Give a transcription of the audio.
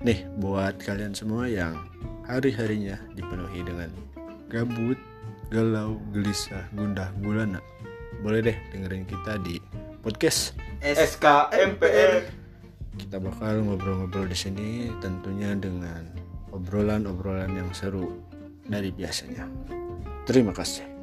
Nih, buat kalian semua yang hari-harinya dipenuhi dengan gabut, galau, gelisah, gundah, gulana. Boleh deh dengerin kita di podcast. SKMPR Kita bakal ngobrol-ngobrol di sini tentunya dengan obrolan-obrolan yang seru dari biasanya. Terima kasih.